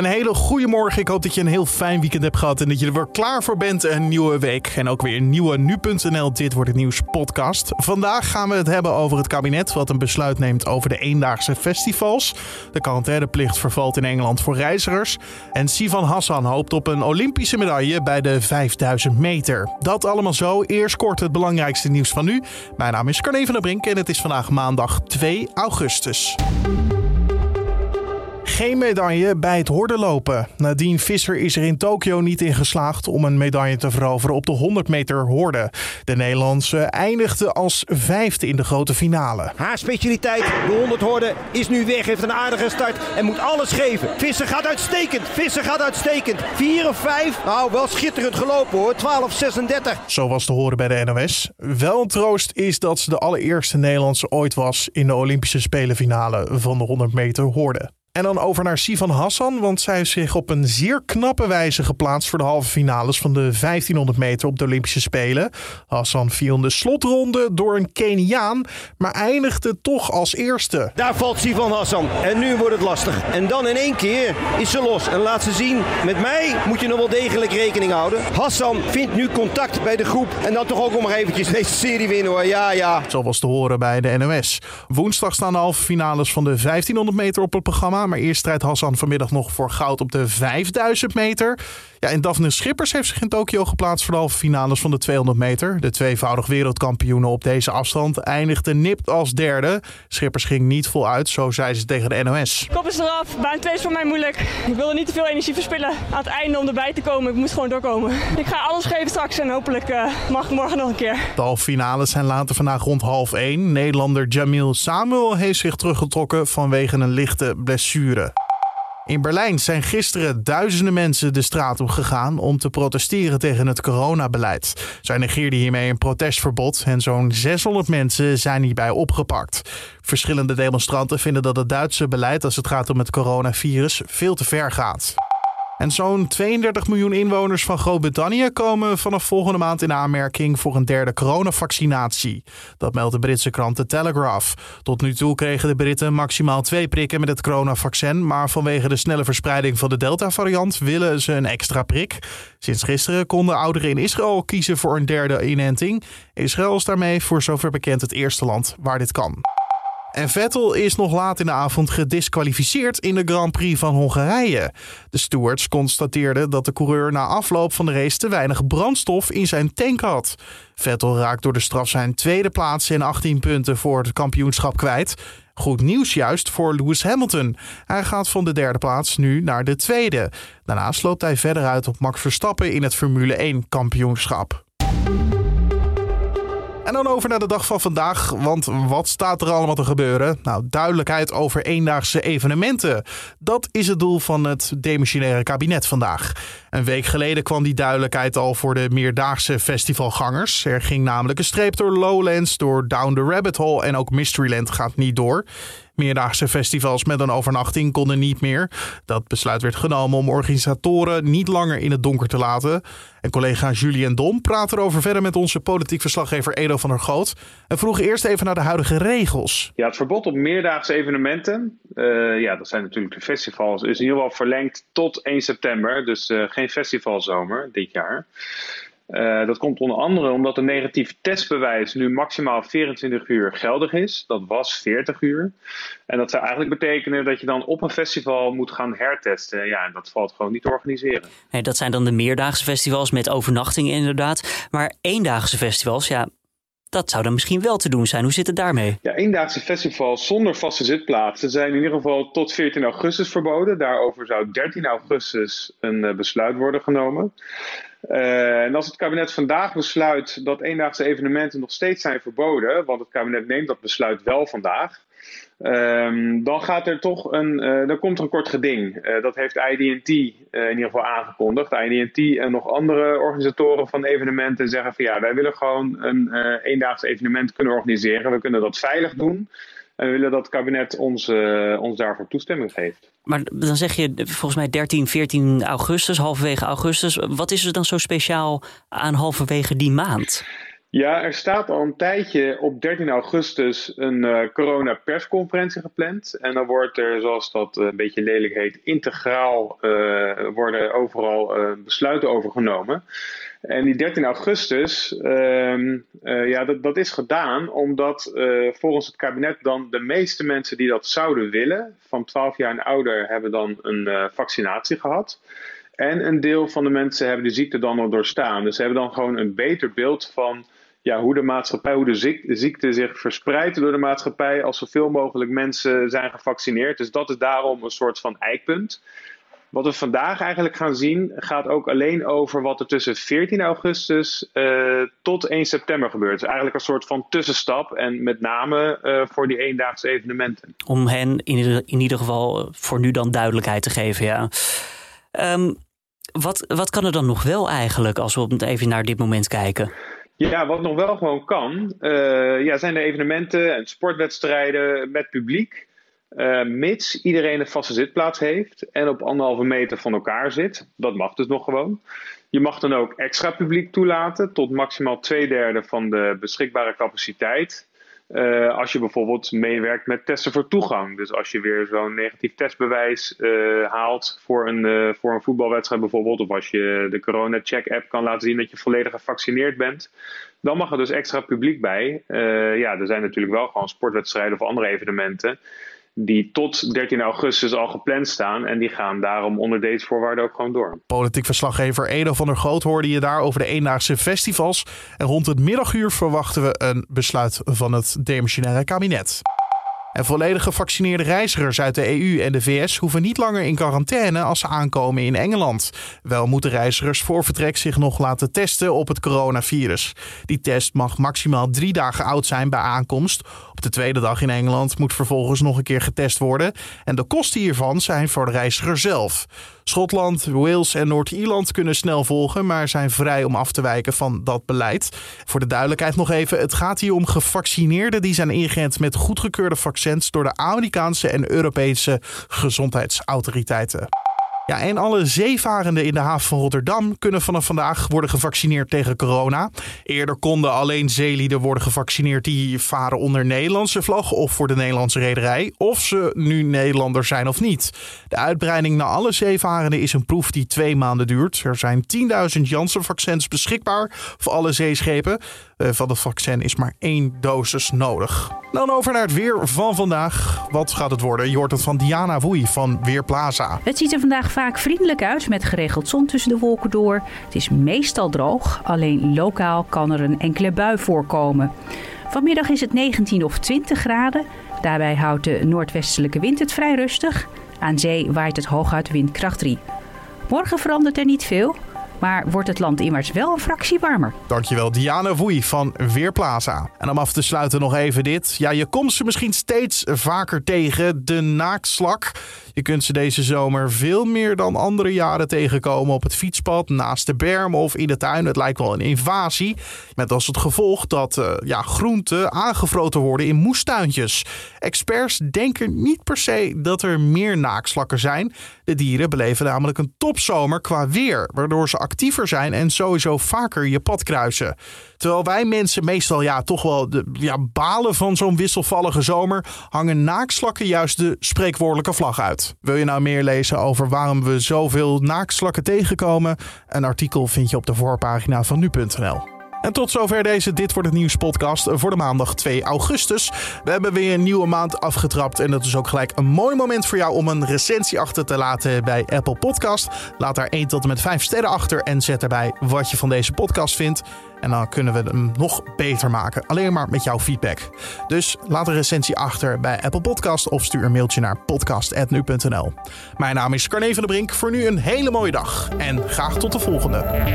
Een hele goede morgen. Ik hoop dat je een heel fijn weekend hebt gehad en dat je er weer klaar voor bent. Een nieuwe week en ook weer een nieuwe nu.nl Dit wordt het nieuws podcast. Vandaag gaan we het hebben over het kabinet wat een besluit neemt over de eendaagse festivals. De quarantaineplicht vervalt in Engeland voor reizigers. En Sivan Hassan hoopt op een Olympische medaille bij de 5000 meter. Dat allemaal zo. Eerst kort het belangrijkste nieuws van nu. Mijn naam is Carne van der Brink en het is vandaag maandag 2 augustus geen medaille bij het hordenlopen. Nadine Visser is er in Tokio niet in geslaagd om een medaille te veroveren op de 100 meter horde. De Nederlandse eindigde als vijfde in de grote finale. Haar specialiteit, de 100 horde, is nu weg. Heeft een aardige start en moet alles geven. Visser gaat uitstekend. Visser gaat uitstekend. 4 of 5. Nou, wel schitterend gelopen hoor. 12.36. Zo was de horen bij de NOS. Wel een troost is dat ze de allereerste Nederlandse ooit was in de Olympische Spelenfinale van de 100 meter horde. En dan over naar Sivan Hassan, want zij is zich op een zeer knappe wijze geplaatst voor de halve finales van de 1500 meter op de Olympische Spelen. Hassan viel in de slotronde door een Keniaan, maar eindigde toch als eerste. Daar valt Sivan Hassan en nu wordt het lastig. En dan in één keer is ze los en laat ze zien, met mij moet je nog wel degelijk rekening houden. Hassan vindt nu contact bij de groep en dan toch ook nog maar eventjes deze serie winnen hoor. Ja, ja. Zo was te horen bij de NOS. Woensdag staan de halve finales van de 1500 meter op het programma. Maar eerst strijdt Hassan vanmiddag nog voor goud op de 5000 meter. Ja, en Daphne Schippers heeft zich in Tokio geplaatst voor de halve finales van de 200 meter. De tweevoudig wereldkampioene op deze afstand eindigde nipt als derde. Schippers ging niet voluit, zo zei ze tegen de NOS. Kop is eraf, baan 2 is voor mij moeilijk. Ik wilde niet te veel energie verspillen aan het einde om erbij te komen. Ik moest gewoon doorkomen. Ik ga alles geven straks en hopelijk uh, mag ik morgen nog een keer. De halve finales zijn later vandaag rond half 1. Nederlander Jamil Samuel heeft zich teruggetrokken vanwege een lichte blessure. In Berlijn zijn gisteren duizenden mensen de straat op gegaan om te protesteren tegen het coronabeleid. Zij negeerden hiermee een protestverbod en zo'n 600 mensen zijn hierbij opgepakt. Verschillende demonstranten vinden dat het Duitse beleid als het gaat om het coronavirus veel te ver gaat. En zo'n 32 miljoen inwoners van Groot-Brittannië komen vanaf volgende maand in aanmerking voor een derde coronavaccinatie. Dat meldt de Britse krant The Telegraph. Tot nu toe kregen de Britten maximaal twee prikken met het coronavaccin, maar vanwege de snelle verspreiding van de Delta-variant willen ze een extra prik. Sinds gisteren konden ouderen in Israël kiezen voor een derde inenting. Israël is daarmee voor zover bekend het eerste land waar dit kan. En Vettel is nog laat in de avond gedisqualificeerd in de Grand Prix van Hongarije. De stewards constateerden dat de coureur na afloop van de race te weinig brandstof in zijn tank had. Vettel raakt door de straf zijn tweede plaats en 18 punten voor het kampioenschap kwijt. Goed nieuws juist voor Lewis Hamilton. Hij gaat van de derde plaats nu naar de tweede. Daarna loopt hij verder uit op Max Verstappen in het Formule 1 kampioenschap. En dan over naar de dag van vandaag, want wat staat er allemaal te gebeuren? Nou, duidelijkheid over eendaagse evenementen. Dat is het doel van het demissionaire kabinet vandaag. Een week geleden kwam die duidelijkheid al voor de meerdaagse festivalgangers. Er ging namelijk een streep door Lowlands, door Down the Rabbit Hole en ook Mysteryland gaat niet door. Meerdaagse festivals met een overnachting konden niet meer. Dat besluit werd genomen om organisatoren niet langer in het donker te laten. En collega Julien Dom praat erover verder met onze politiek verslaggever Edo van der Goot. En vroeg eerst even naar de huidige regels. Ja, het verbod op meerdaagse evenementen, uh, ja, dat zijn natuurlijk de festivals, is in ieder geval verlengd tot 1 september. Dus uh, geen festivalzomer dit jaar. Uh, dat komt onder andere omdat een negatief testbewijs nu maximaal 24 uur geldig is. Dat was 40 uur. En dat zou eigenlijk betekenen dat je dan op een festival moet gaan hertesten. Ja, en dat valt gewoon niet te organiseren. Nee, dat zijn dan de meerdaagse festivals met overnachtingen inderdaad. Maar eendaagse festivals, ja, dat zou dan misschien wel te doen zijn. Hoe zit het daarmee? Ja, eendaagse festivals zonder vaste zitplaatsen zijn in ieder geval tot 14 augustus verboden. Daarover zou 13 augustus een uh, besluit worden genomen. Uh, en als het kabinet vandaag besluit dat eendaagse evenementen nog steeds zijn verboden, want het kabinet neemt dat besluit wel vandaag, um, dan gaat er toch een, uh, dan komt er een kort geding. Uh, dat heeft IDT in ieder geval aangekondigd. IDT en nog andere organisatoren van evenementen zeggen van ja, wij willen gewoon een eendaagse evenement kunnen organiseren. We kunnen dat veilig doen. En we willen dat het kabinet ons, ons daarvoor toestemming geeft. Maar dan zeg je volgens mij 13, 14 augustus, halverwege augustus. Wat is er dan zo speciaal aan halverwege die maand? Ja, er staat al een tijdje op 13 augustus een uh, corona-persconferentie gepland. En dan wordt er, zoals dat een beetje lelijk heet, integraal uh, worden overal besluiten over genomen. En die 13 augustus, uh, ja, dat, dat is gedaan omdat volgens het kabinet dan de meeste mensen die dat zouden willen, van 12 jaar en ouder, hebben dan een vaccinatie gehad. En een deel van de mensen hebben de ziekte dan al doorstaan. Dus ze hebben dan gewoon een beter beeld van ja, hoe de maatschappij, hoe de ziekte zich verspreidt door de maatschappij als zoveel mogelijk mensen zijn gevaccineerd. Dus dat is daarom een soort van eikpunt. Wat we vandaag eigenlijk gaan zien, gaat ook alleen over wat er tussen 14 augustus uh, tot 1 september gebeurt. Dus eigenlijk een soort van tussenstap en met name uh, voor die eendaagse evenementen. Om hen in ieder, in ieder geval voor nu dan duidelijkheid te geven, ja. Um, wat, wat kan er dan nog wel eigenlijk als we even naar dit moment kijken? Ja, wat nog wel gewoon kan, uh, ja, zijn de evenementen en sportwedstrijden met publiek. Uh, mits iedereen een vaste zitplaats heeft en op anderhalve meter van elkaar zit. Dat mag dus nog gewoon. Je mag dan ook extra publiek toelaten tot maximaal twee derde van de beschikbare capaciteit. Uh, als je bijvoorbeeld meewerkt met testen voor toegang. Dus als je weer zo'n negatief testbewijs uh, haalt voor een, voor een voetbalwedstrijd bijvoorbeeld. Of als je de corona-check-app kan laten zien dat je volledig gevaccineerd bent. Dan mag er dus extra publiek bij. ja, er zijn natuurlijk wel gewoon sportwedstrijden of andere evenementen die tot 13 augustus al gepland staan. En die gaan daarom onder deze voorwaarden ook gewoon door. Politiek verslaggever Edo van der Groot hoorde je daar over de eendaagse festivals. En rond het middaguur verwachten we een besluit van het demissionaire kabinet. En volledig gevaccineerde reizigers uit de EU en de VS hoeven niet langer in quarantaine als ze aankomen in Engeland. Wel moeten reizigers voor vertrek zich nog laten testen op het coronavirus. Die test mag maximaal drie dagen oud zijn bij aankomst. Op de tweede dag in Engeland moet vervolgens nog een keer getest worden. En de kosten hiervan zijn voor de reiziger zelf. Schotland, Wales en Noord-Ierland kunnen snel volgen, maar zijn vrij om af te wijken van dat beleid. Voor de duidelijkheid nog even: het gaat hier om gevaccineerden die zijn ingeënt met goedgekeurde vaccins door de Amerikaanse en Europese gezondheidsautoriteiten. Ja, en alle zeevarenden in de haven van Rotterdam kunnen vanaf vandaag worden gevaccineerd tegen corona. Eerder konden alleen zeelieden worden gevaccineerd die varen onder Nederlandse vlag of voor de Nederlandse rederij, of ze nu Nederlander zijn of niet. De uitbreiding naar alle zeevarenden is een proef die twee maanden duurt. Er zijn 10.000 Janssen-vaccins beschikbaar voor alle zeeschepen. Eh, van het vaccin is maar één dosis nodig. Dan over naar het weer van vandaag. Wat gaat het worden? Je hoort het van Diana Woei van Weerplaza. Het ziet er vandaag vaak vriendelijk uit met geregeld zon tussen de wolken door. Het is meestal droog, alleen lokaal kan er een enkele bui voorkomen. Vanmiddag is het 19 of 20 graden. Daarbij houdt de noordwestelijke wind het vrij rustig. Aan zee waait het hooguit windkracht 3. Morgen verandert er niet veel. Maar wordt het land immers wel een fractie warmer. Dankjewel Diana Woei van Weerplaza. En om af te sluiten nog even dit. Ja, je komt ze misschien steeds vaker tegen, de naakslak. Je kunt ze deze zomer veel meer dan andere jaren tegenkomen op het fietspad, naast de berm of in de tuin. Het lijkt wel een invasie. Met als het gevolg dat uh, ja, groenten aangevroten worden in moestuintjes. Experts denken niet per se dat er meer naakslakken zijn. De dieren beleven namelijk een topzomer qua weer, waardoor ze actiever zijn en sowieso vaker je pad kruisen. Terwijl wij mensen meestal ja, toch wel de, ja, balen van zo'n wisselvallige zomer, hangen naakslakken juist de spreekwoordelijke vlag uit. Wil je nou meer lezen over waarom we zoveel naakslakken tegenkomen? Een artikel vind je op de voorpagina van nu.nl. En tot zover deze Dit Wordt Het Nieuws podcast voor de maandag 2 augustus. We hebben weer een nieuwe maand afgetrapt en dat is ook gelijk een mooi moment voor jou om een recensie achter te laten bij Apple Podcast. Laat daar 1 tot en met 5 sterren achter en zet erbij wat je van deze podcast vindt. En dan kunnen we hem nog beter maken. Alleen maar met jouw feedback. Dus laat een recensie achter bij Apple Podcast of stuur een mailtje naar podcast.nu.nl. Mijn naam is Carne van der Brink. Voor nu een hele mooie dag en graag tot de volgende.